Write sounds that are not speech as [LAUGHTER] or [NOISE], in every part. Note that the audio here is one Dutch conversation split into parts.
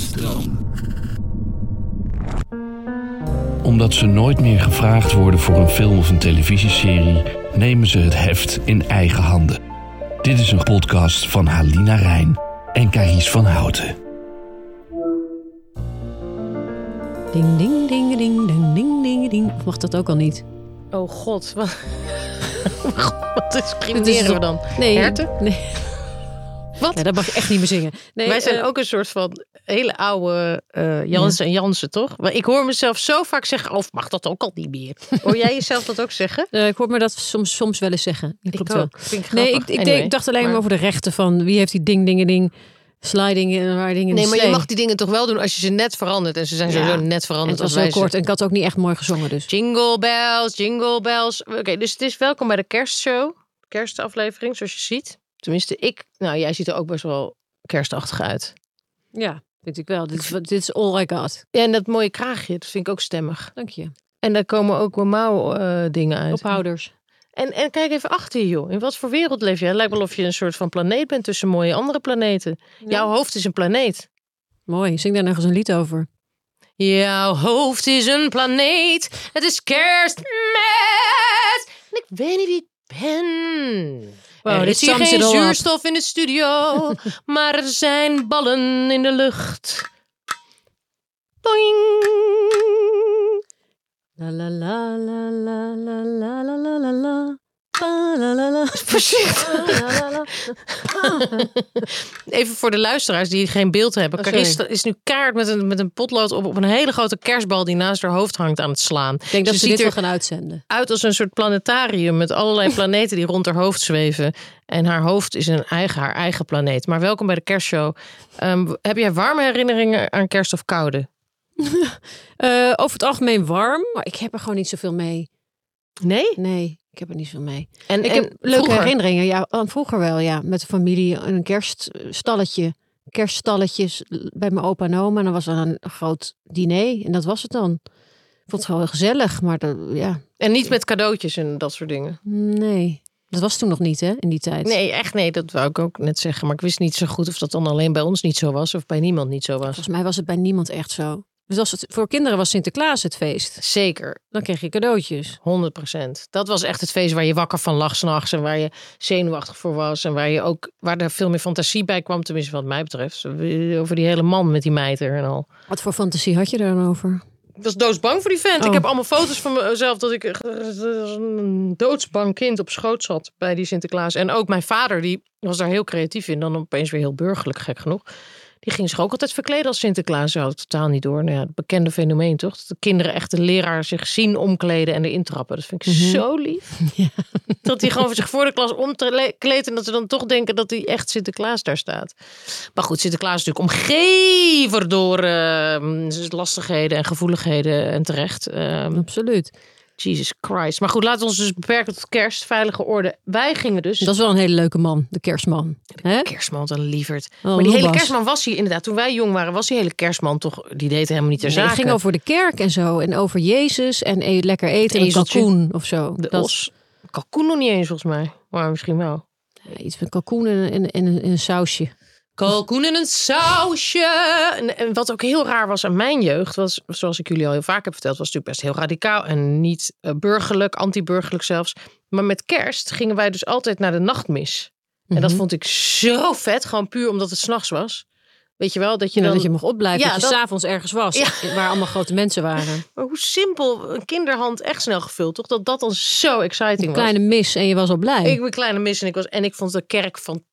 stroom. Omdat ze nooit meer gevraagd worden voor een film of een televisieserie, nemen ze het heft in eigen handen. Dit is een podcast van Halina Rijn en Carice van Houten. Ding, ding, ding, ding, ding, ding, ding, ding. Of mag dat ook al niet? Oh god, [LAUGHS] wat, wat discrimineren we dan? Nee. Herten? Nee. Wat? Ja, dat mag je echt niet meer zingen. Nee, Wij zijn eh, ook een soort van hele oude eh Jansen en Jansen, toch? Maar ik hoor mezelf zo vaak zeggen, of mag dat ook al niet meer? Hoor jij jezelf dat ook zeggen? [LAUGHS] eh, ik hoor me dat soms, soms wel eens zeggen. Dat klopt ik wel. ook. Ik Nee, ik, ik, Anyway, denk- ik dacht alleen maar maar- over de rechten van wie heeft die ding, dingen, ding, sliding en waar dingen in Nee, maar je mag die dingen toch wel doen als je ze net verandert. En ze zijn Ja. sowieso net En veranderd het was heel ze- kort en ik had ook niet echt mooi gezongen dus. Jingle bells, jingle bells. Oké, dus het is welkom bij de kerstshow. Kerstaflevering, zoals je ziet. Tenminste, ik... Nou, jij ziet er ook best wel kerstachtig uit. Ja, vind ik wel. Dit is, dit is all I got. Ja, en dat mooie kraagje, dat vind ik ook stemmig. Dank je. En daar komen ook wel mouw eh, dingen uit. Ophouders. En, en kijk even achter je, joh. In wat voor wereld leef je? Het lijkt wel of je een soort van planeet bent tussen mooie andere planeten. Jouw hoofd is een planeet. Mooi. Zing daar nog eens een lied over. Jouw hoofd is een planeet. Het is kerstmis. En ik weet niet wie ik ben. Wow, er is hier geen zuurstof in de studio, [LAUGHS] maar er zijn ballen in de lucht. Doing. La la la la la la la la la la la. [LAUGHS] Even voor de luisteraars die geen beeld hebben. Oh, is nu kaart met een, met een potlood op, op een hele grote kerstbal die naast haar hoofd hangt aan het slaan. Ik denk dat ze, ziet dit er wel gaan uitzenden. uit als een soort planetarium met allerlei planeten die rond haar hoofd zweven. En haar hoofd is een eigen, haar eigen planeet. Maar welkom bij de kerstshow. Ehm, heb jij warme herinneringen aan kerst of koude? [LAUGHS] Eh, over het algemeen warm, maar ik heb er gewoon niet zoveel mee. Nee? Nee, ik heb er niet zoveel mee. En, Ik en heb leuke vroeger? herinneringen. Ja, aan vroeger wel, ja. Met de familie, een kerststalletje. Kerststalletjes bij mijn opa en oma. En dan was er een groot diner. En dat was het dan. Ik vond het gewoon gezellig, maar dat, ja, En niet met cadeautjes en dat soort dingen. nee. Dat was toen nog niet, hè, in die tijd. Nee, echt nee. Dat wou ik ook net zeggen. Maar ik wist niet zo goed of dat dan alleen bij ons niet zo was. Of bij niemand niet zo was. Volgens mij was het bij niemand echt zo. Dus als het, voor kinderen was Sinterklaas het feest. Zeker. Dan kreeg je cadeautjes. 100% Dat was echt het feest waar je wakker van lag s'nachts en waar je zenuwachtig voor was. En waar, je ook, waar er veel meer fantasie bij kwam, tenminste wat mij betreft. Over die hele man met die mijter en al. Wat voor fantasie had je daar dan over? Ik was doodsbang voor die vent. Oh. Ik heb allemaal foto's van mezelf dat ik eh, een doodsbang kind op schoot zat bij die Sinterklaas. En ook mijn vader, die was daar heel creatief in. Dan opeens weer heel burgerlijk, gek genoeg. Die ging zich ook altijd verkleden als Sinterklaas. Zou het totaal niet door. Nou ja, het bekende fenomeen toch? Dat de kinderen echt de leraar zich zien omkleden en erin trappen. Dat vind ik zo lief. [LAUGHS] Dat hij gewoon zich voor de klas omkleedt en dat ze dan toch denken dat hij echt Sinterklaas daar staat. Maar goed, Sinterklaas is natuurlijk omgeven door eh, lastigheden en gevoeligheden en terecht. Ehm, Absoluut. Jesus Christ. Maar goed, laten we ons dus beperken tot kerst, veilige orde. Wij gingen dus... Dat is wel een hele leuke man, de kerstman. Hè? Kerstman, een lieverd. Oh, maar die hele kerstman was hij inderdaad. Toen wij jong waren, was die hele kerstman toch... Die deed helemaal niet ter Nee, het ging over de kerk en zo. En over Jezus en e- lekker eten. En kalkoen of zo. De Dat- os. Kalkoen nog niet eens volgens mij. Maar misschien wel. ja, iets met kalkoen en, en, en, en een sausje. Kalkoen in een sausje. En, en wat ook heel raar was aan mijn jeugd, was, zoals ik jullie al heel vaak heb verteld, was natuurlijk best heel radicaal en niet eh, burgerlijk, anti-burgerlijk zelfs. Maar met kerst gingen wij dus altijd naar de nachtmis. En dat Mhm. vond ik zo vet, gewoon puur omdat het s'nachts was. Weet je wel, dat je Ja, dan... dat je mocht opblijven, Ja, dat je dat- s'avonds ergens was. Ja. Waar allemaal grote mensen waren. Maar hoe simpel, een kinderhand echt snel gevuld, toch? Dat dat dan zo exciting Een was. kleine mis en je was al blij. Ik ben kleine mis en ik, was, en ik vond de kerk fantastisch.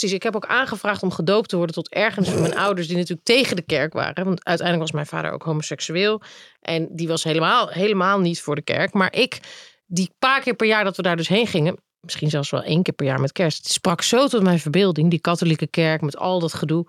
Ik heb ook aangevraagd om gedoopt te worden tot ergens van mijn ouders die natuurlijk tegen de kerk waren. Want uiteindelijk was mijn vader ook homoseksueel. En die was helemaal, helemaal niet voor de kerk. Maar ik, die paar keer per jaar dat we daar dus heen gingen, misschien zelfs wel één keer per jaar met kerst, die sprak zo tot mijn verbeelding. Die katholieke kerk met al dat gedoe.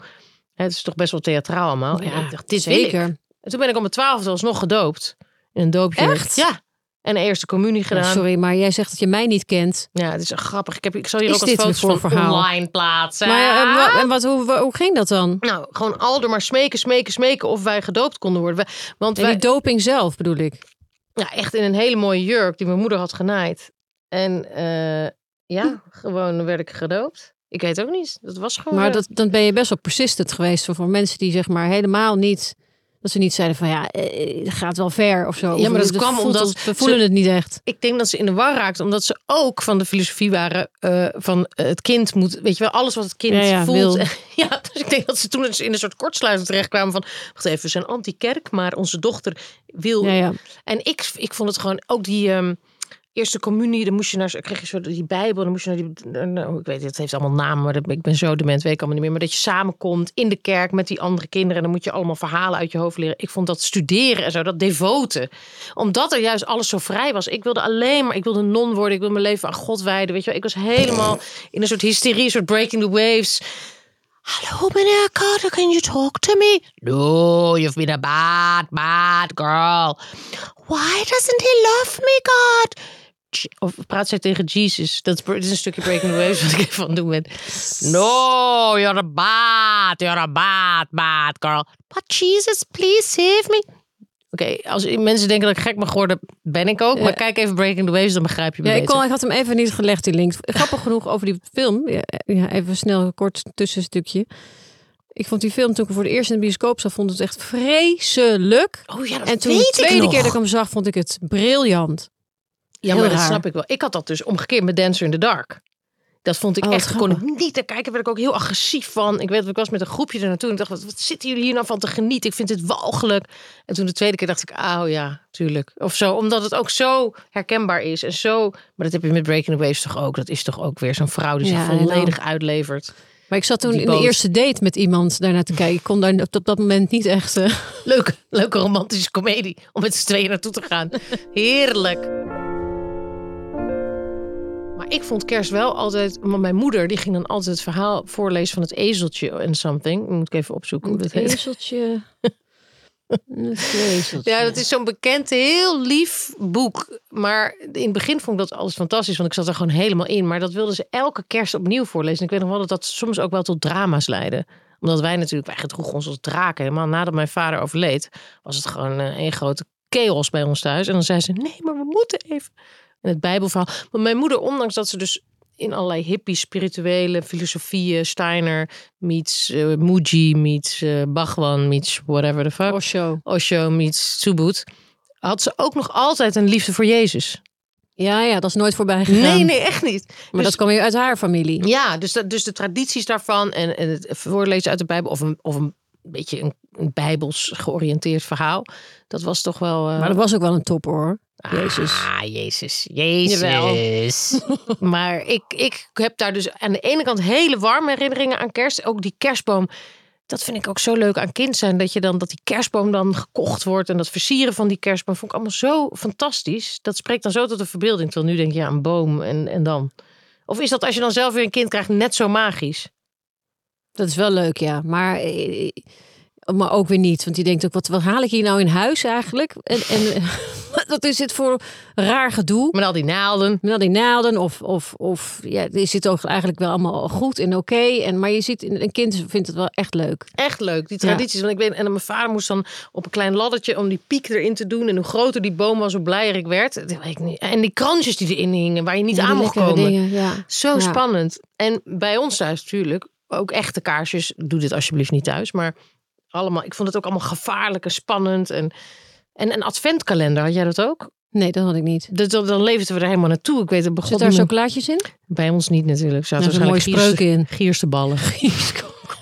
Het is toch best wel theatraal allemaal. en ik dacht, dit zeker. En toen ben ik om mijn twaalfde alsnog gedoopt. In een doopje. Echt? Ja. En eerste communie gedaan. sorry, maar jij zegt dat je mij niet kent. Ja, het is grappig. Ik, heb, ik zal hier Is ook wat foto's voor van verhaal? online plaatsen. Maar ja, en wa- en wat, hoe, hoe ging dat dan? Nou, gewoon al door maar smeken, smeken, smeken of wij gedoopt konden worden. Want En wij, die doping zelf bedoel ik. ja, echt in een hele mooie jurk die mijn moeder had genaaid. En eh, ja, gewoon werd ik gedoopt. Ik weet ook niet. Dat was gewoon... Maar eh, dat, dan ben je best wel persistent geweest voor, voor mensen die zeg maar helemaal niet... Dat ze niet zeiden van ja, eh, het gaat wel ver of zo. Ja, maar dat kwam omdat We voelen het niet echt. ik denk dat ze in de war raakten, omdat ze ook van de filosofie waren eh, van eh, het kind moet, weet je wel, alles wat het kind Ja, ja, voelt. [LAUGHS] ja, dus ik denk dat ze toen in een soort kortsluiting terechtkwamen van, wacht even, we zijn anti-kerk, maar onze dochter wil. Ja, ja. En ik, ik vond het gewoon ook die ehm, eerste communie, dan moest je naar, kreeg je zo die Bijbel, dan moest je naar die, nou, ik weet het, heeft allemaal namen, maar ik ben zo dement, weet ik allemaal niet meer. Maar dat je samenkomt in de kerk met die andere kinderen en dan moet je allemaal verhalen uit je hoofd leren. Ik vond dat studeren en zo, dat devoten omdat er juist alles zo vrij was. Ik wilde alleen maar, ik wilde non worden. Ik wilde mijn leven aan God wijden. Weet je wel, ik was helemaal in een soort hysterie, soort breaking the waves. Hallo meneer Carter, can you talk to me? No, you've been a bad, bad girl. Why doesn't he love me, God? Of praat zij tegen Jesus? Dat is, een stukje breaking the waves wat ik [LAUGHS] even aan het doen ben. No, you're a bad, you're a bad, bad girl. But Jesus, please save me. Oké, als mensen denken dat ik gek mag worden, ben ik ook. Maar kijk even Breaking the Waves, dan begrijp je me Ja, ik, kon, ik had hem even niet gelegd, die link. Grappig genoeg over die film. Ja, even snel een kort tussenstukje. Ik vond die film toen ik voor de eerst in de bioscoop zag, vond het echt vreselijk. Oh ja, dat En toen weet de tweede keer dat ik hem zag, vond ik het briljant. Ja, maar dat raar. snap ik wel. Ik had dat dus omgekeerd met Dancer in the Dark. Dat vond ik Oh, echt, kon ik niet te kijken. werd ik ook heel agressief van. Ik weet, ik was met een groepje er naartoe en ik dacht, wat, wat zitten jullie hier nou van te genieten? Ik vind dit walgelijk. En toen de tweede keer dacht ik, oh ja, tuurlijk. Of zo, omdat het ook zo herkenbaar is. En zo, maar dat heb je met Breaking the Waves toch ook. Dat is toch ook weer zo'n vrouw die zich Ja, volledig uitlevert. Maar ik zat toen in de eerste date met iemand daarnaar te kijken. Ik kon daar op, dat moment niet echt... eh, Leuke, leuke romantische komedie om met z'n tweeën naartoe te gaan. [LAUGHS] Heerlijk. Maar ik vond kerst wel altijd... Want mijn moeder die ging dan altijd het verhaal voorlezen van het ezeltje en something. Moet ik even opzoeken hoe dat heet. [LAUGHS] ezeltje. Ja, dat is zo'n bekend, heel lief boek. Maar in het begin vond ik dat alles fantastisch, want ik zat er gewoon helemaal in. Maar dat wilden ze elke kerst opnieuw voorlezen. En ik weet nog wel dat dat soms ook wel tot drama's leidde. Omdat wij natuurlijk, wij gedroegen ons als draken. Helemaal nadat mijn vader overleed, was het gewoon eh, één grote chaos bij ons thuis. En dan zei ze, nee, maar we moeten even. En het bijbelverhaal. Maar mijn moeder, ondanks dat ze dus in allerlei hippie, spirituele filosofieën, Steiner meets eh Muji meets eh Bhagwan meets whatever the fuck. Osho. Osho meets Subut, had ze ook nog altijd een liefde voor Jezus. Ja, ja, dat is nooit voorbij gegaan. Nee, nee, echt niet. Maar Dus- dat kwam weer uit haar familie. Ja, dus, dat, dus de tradities daarvan en, en het voorlezen uit de Bijbel of een, of een beetje een, een bijbels georiënteerd verhaal, dat was toch wel. eh, Maar dat was ook wel een top hoor. Jezus. Ah, Jezus. Jezus. [LAUGHS] [LAUGHS] maar ik, ik heb daar dus aan de ene kant hele warme herinneringen aan kerst. Ook die kerstboom. Dat vind ik ook zo leuk aan kind zijn. Dat je dan dat die kerstboom dan gekocht wordt. En dat versieren van die kerstboom. Vond ik allemaal zo fantastisch. Dat spreekt dan zo tot de verbeelding. Terwijl nu denk je ja, een boom en, en dan. Of is dat als je dan zelf weer een kind krijgt net zo magisch? Dat is wel leuk, ja. Maar, eh, maar ook weer niet. Want die denkt ook, wat, wat haal ik hier nou in huis eigenlijk? En, en [LAUGHS] wat is dit voor raar gedoe? Met al die naalden. Met al die naalden of, of, of ja, die zit ook eigenlijk wel allemaal goed en oké. En Maar je ziet, een kind vindt het wel echt leuk. Echt leuk, die tradities. Want ik weet, en mijn vader moest dan op een klein laddertje om die piek erin te doen. En hoe groter die boom was, hoe blijer ik werd. Ik niet. En die kransjes die erin hingen, waar je niet Ja, aan mocht komen. dingen, ja. Zo spannend. En bij ons thuis natuurlijk, ook echte kaarsjes. Doe dit alsjeblieft niet thuis. Maar allemaal, ik vond het ook allemaal gevaarlijk en spannend. En, en een adventkalender, had jij dat ook? Nee, dat had ik niet. Dus dan, dan leefden we er helemaal naartoe. Ik weet het begon Zit daar chocolaatjes in? Bij ons niet natuurlijk. Zaten Daar zijn mooie spreuken in. gierste ballen. [LAUGHS]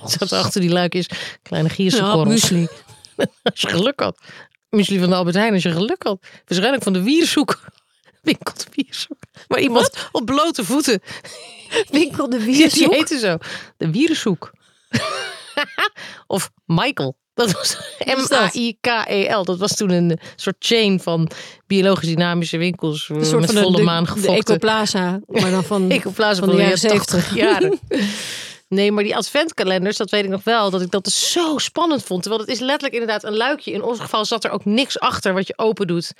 Zat achter die luikjes kleine gierse Ja, korrels. muesli. [LAUGHS] Als je geluk had. Muesli van de Albert Heijn als je geluk had. Waarschijnlijk van de wiershoek. Winkel de wiershoek. Maar iemand op blote voeten. Winkel de die heette zo. De wiershoek. [LAUGHS] of Michael. Dat was? M-A-I-K-E-L. Dat was toen een soort chain van biologisch dynamische winkels. Een soort met van volle de, maan de, de gevochten. Ecoplaza, maar dan van, [LAUGHS] Ecoplaza van de jaren zeventig. jaren. [LAUGHS] Nee, maar die adventkalenders, dat weet ik nog wel, dat ik dat dus zo spannend vond. Terwijl het is letterlijk inderdaad een luikje. In ons geval zat er ook niks achter wat je open doet.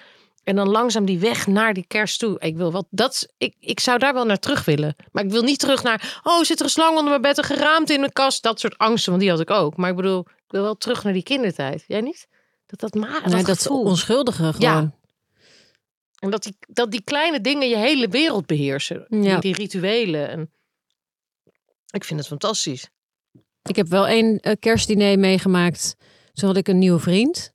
En dan langzaam die weg naar die kerst toe. Ik wil wat, dat, ik, ik zou daar wel naar terug willen. Maar ik wil niet terug naar, oh, zit er een slang onder mijn bed, een geraamte in mijn kast. Dat soort angsten, want die had ik ook. Maar ik bedoel, ik wil wel terug naar die kindertijd. Jij niet? Dat dat maar, Nee, dat, dat gevoel. onschuldige gewoon. Ja. En dat die, dat die kleine dingen je hele wereld beheersen. Ja. Die, rituelen. En Ik vind het fantastisch. Ik heb wel één eh, kerstdiner meegemaakt. Toen had ik een nieuwe vriend.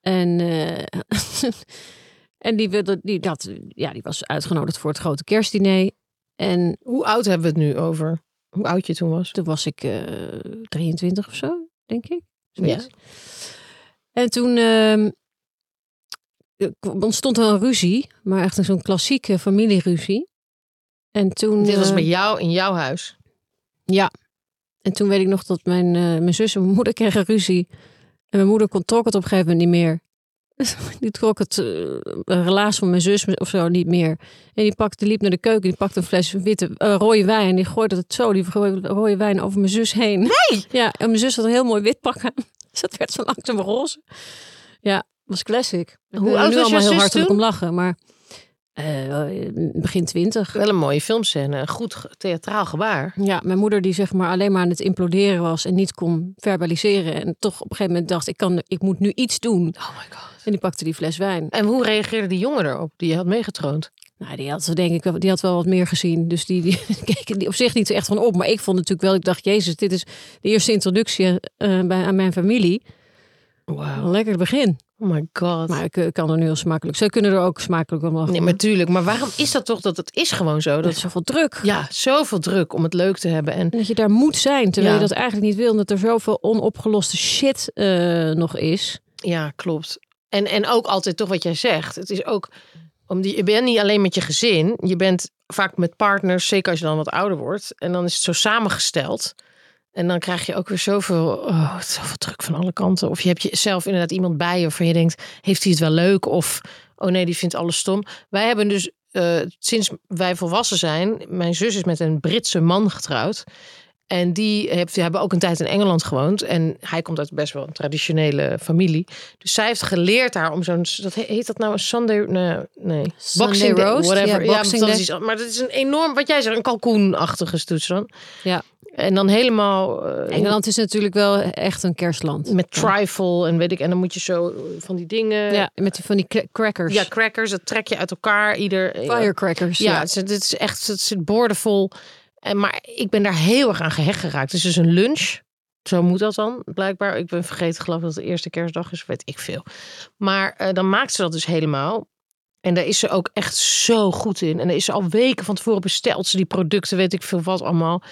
En, eh, [LAUGHS] en die, wilde, die, dat, ja, die was uitgenodigd voor het grote kerstdiner. En Hoe oud hebben we het nu over? Hoe oud je toen was? toen was ik eh 23 of zo, denk ik. Zoiets. En toen ehm, ontstond er een ruzie. Maar echt zo'n klassieke familieruzie. En toen... Dit was eh, bij jou in jouw huis. Ja. En toen weet ik nog dat mijn, eh, mijn zus en mijn moeder kregen ruzie. En mijn moeder kon, trok het op een gegeven moment niet meer. [LAUGHS] Die trok het een relaas van mijn zus of zo niet meer. En die pakte, liep naar de keuken. Die pakte een fles witte, eh, rode wijn. En die gooide het zo, die rode, rode wijn over mijn zus heen. Nee! Ja, en mijn zus had een heel mooi wit pak aan. [LAUGHS] Dus dat werd zo langzaam roze. Ja, was classic. Hoe oud nu was je allemaal heel zus toen? om lachen. Maar eh, begin twintig. Wel een mooie filmscène. Een goed theatraal gebaar. Ja, mijn moeder die zeg maar alleen maar aan het imploderen was en niet kon verbaliseren. En toch op een gegeven moment dacht ik, kan, ik moet nu iets doen. Oh my god. En die pakte die fles wijn. En hoe reageerde die jongen erop die je had meegetroond? Nou, die had, denk ik, die had wel wat meer gezien. Dus die, die [LAUGHS] keek die op zich niet zo echt van op. Maar ik vond natuurlijk wel, ik dacht, jezus, dit is de eerste introductie eh, bij, aan mijn familie. Wauw. Een lekker begin. Oh my god. Maar ik kan er nu heel smakelijk. Zij kunnen er ook smakelijk om lachen. Nee, maar tuurlijk. Maar waarom is dat toch? Dat het is gewoon zo. dat is zoveel druk. ja, zoveel druk om het leuk te hebben. En dat je daar moet zijn, terwijl Ja. je dat eigenlijk niet wil. Omdat er zoveel onopgeloste shit eh, nog is. ja, klopt. En, en ook altijd toch wat jij zegt. Het is ook, om die, je bent niet alleen met je gezin. Je bent vaak met partners, zeker als je dan wat ouder wordt. En dan is het zo samengesteld. En dan krijg je ook weer zoveel, oh, zoveel druk van alle kanten. Of je hebt jezelf inderdaad iemand bij waarvan je denkt, heeft hij het wel leuk? Of, oh nee, die vindt alles stom. Wij hebben dus, eh, sinds wij volwassen zijn, mijn zus is met een Britse man getrouwd. En die, heeft, die hebben ook een tijd in Engeland gewoond. En hij komt uit best wel een traditionele familie. Dus zij heeft geleerd daar om zo'n... Dat he- heet dat nou een Sunday... Nee, nee. Sunday roast? whatever. Ja, Ja, Boxing dat is maar dat is een enorm... Wat jij zegt, een kalkoenachtige stoets dan. Ja. En dan helemaal... eh, Engeland is natuurlijk wel echt een kerstland. Met trifle en weet ik... En dan moet je zo eh, van die dingen... Ja, met die van die cra- crackers. Ja, crackers. Dat trek je uit elkaar. Ieder... Firecrackers. Ja, Ja. Het, is, het is echt, het zit boordevol. En, maar ik ben daar heel erg aan gehecht geraakt. Is dus een lunch. Zo moet dat dan, blijkbaar. Ik ben vergeten, geloof ik, dat het de eerste kerstdag is. Weet ik veel. Maar eh, dan maakt ze dat dus helemaal. En daar is ze ook echt zo goed in. En daar is ze al weken van tevoren besteld. Ze die producten, weet ik veel wat allemaal.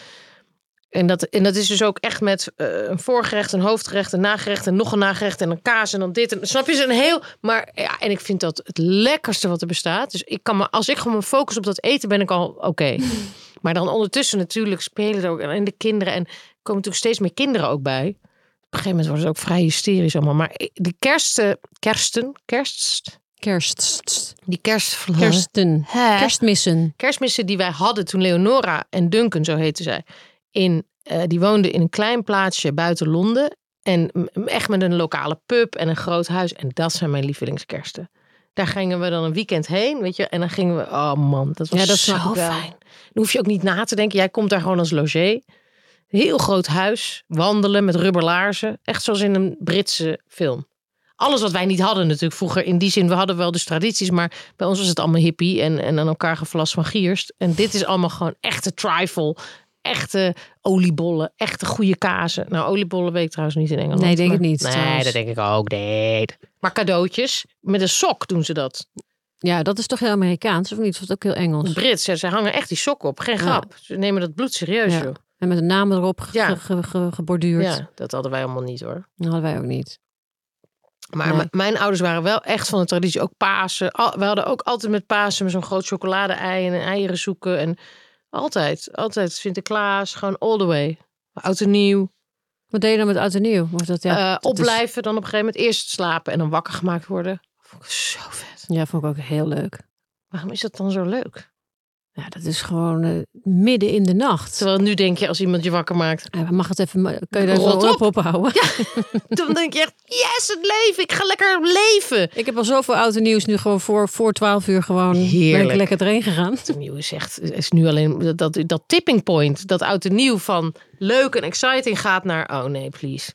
En dat, en dat is dus ook echt met eh, een voorgerecht, een hoofdgerecht, een nagerecht en nog een nagerecht en een kaas en dan dit. En, snap je? Ze een heel. Maar ja, en ik vind dat het lekkerste wat er bestaat. Dus ik kan me, als ik gewoon focus op dat eten, ben ik al oké. [LAUGHS] maar dan ondertussen natuurlijk spelen er ook en de kinderen en er komen natuurlijk steeds meer kinderen ook bij. Op een gegeven moment wordt het ook vrij hysterisch allemaal. Maar de kerst, eh, kersten, kerst, Kerst. die kerst, Kersten. Hè? Kerstmissen. kerstmissen die wij hadden toen Leonora en Duncan, zo heette zij, in, eh, die woonden in een klein plaatsje buiten Londen. En echt met een lokale pub en een groot huis. En dat zijn mijn lievelingskersten. Daar gingen we dan een weekend heen, weet je. En dan gingen we, oh man, dat was Ja, dat zo fijn. Dan hoef je ook niet na te denken. Jij komt daar gewoon als logé. Heel groot huis, wandelen met rubberlaarzen. Echt zoals in een Britse film. Alles wat wij niet hadden natuurlijk vroeger. In die zin, we hadden wel dus tradities. Maar bij ons was het allemaal hippie en, en aan elkaar gevlast van gierst. En dit is allemaal gewoon echte trifle. Echte oliebollen. Echte goede kazen. Nou, oliebollen weet ik trouwens niet in Engeland. Nee, denk maar- ik niet, Nee, trouwens. dat denk ik ook niet. Maar cadeautjes. Met een sok doen ze dat. Ja, dat is toch heel Amerikaans of niet? Of is dat ook heel Engels? Brits, ja, ze hangen echt die sokken op. Geen Ja. grap. Ze nemen dat bloed serieus, Ja. joh. En met een naam erop ge- Ja. ge- ge- geborduurd. Ja, dat hadden wij allemaal niet hoor. Dat hadden wij ook niet. Maar Nee. mijn ouders waren wel echt van de traditie. Ook Pasen. Al- we hadden ook altijd met Pasen met zo'n groot chocolade-ei en eieren zoeken. En altijd, altijd Sinterklaas. Gewoon all the way. Oud en nieuw. Wat deed je dan met oud en nieuw? Of dat, ja, Eh, dat is- opblijven dan op een gegeven moment. Eerst slapen en dan wakker gemaakt worden. Vond ik zo vet. ja, vond ik ook heel leuk. Waarom is dat dan zo leuk? Ja, dat is gewoon eh, midden in de nacht. Terwijl nu denk je als iemand je wakker maakt. Ja, mag het even, kun je daar Rot zo op. op ophouden? [LAUGHS] Dan denk je echt, yes, het leven. Ik ga lekker leven. Ik heb al zoveel oud en nieuws nu gewoon voor, voor 12 uur gewoon ben Heerlijk. ik lekker erheen gegaan. En nieuw is echt, is nu alleen dat, dat, dat tipping point. Dat oud en nieuw van leuk en exciting gaat naar, oh nee, please.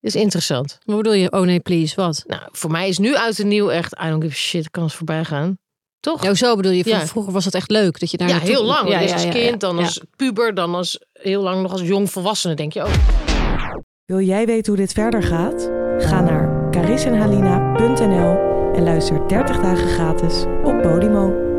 Is interessant. Wat bedoel je? Oh nee, please, wat? Nou, voor mij is nu oud en nieuw echt, I don't give a shit, kan het voorbij gaan. Toch? Ja, zo bedoel je, van Ja. vroeger was het echt leuk dat je daar ja, naartoe- heel lang. Ja, ja, als kind, dan Ja. als puber, dan als heel lang nog als jong volwassene. Denk je, oh, Wil jij weten hoe dit verder gaat? Ga naar carisenhalina.nl en luister 30 dagen gratis op Podimo.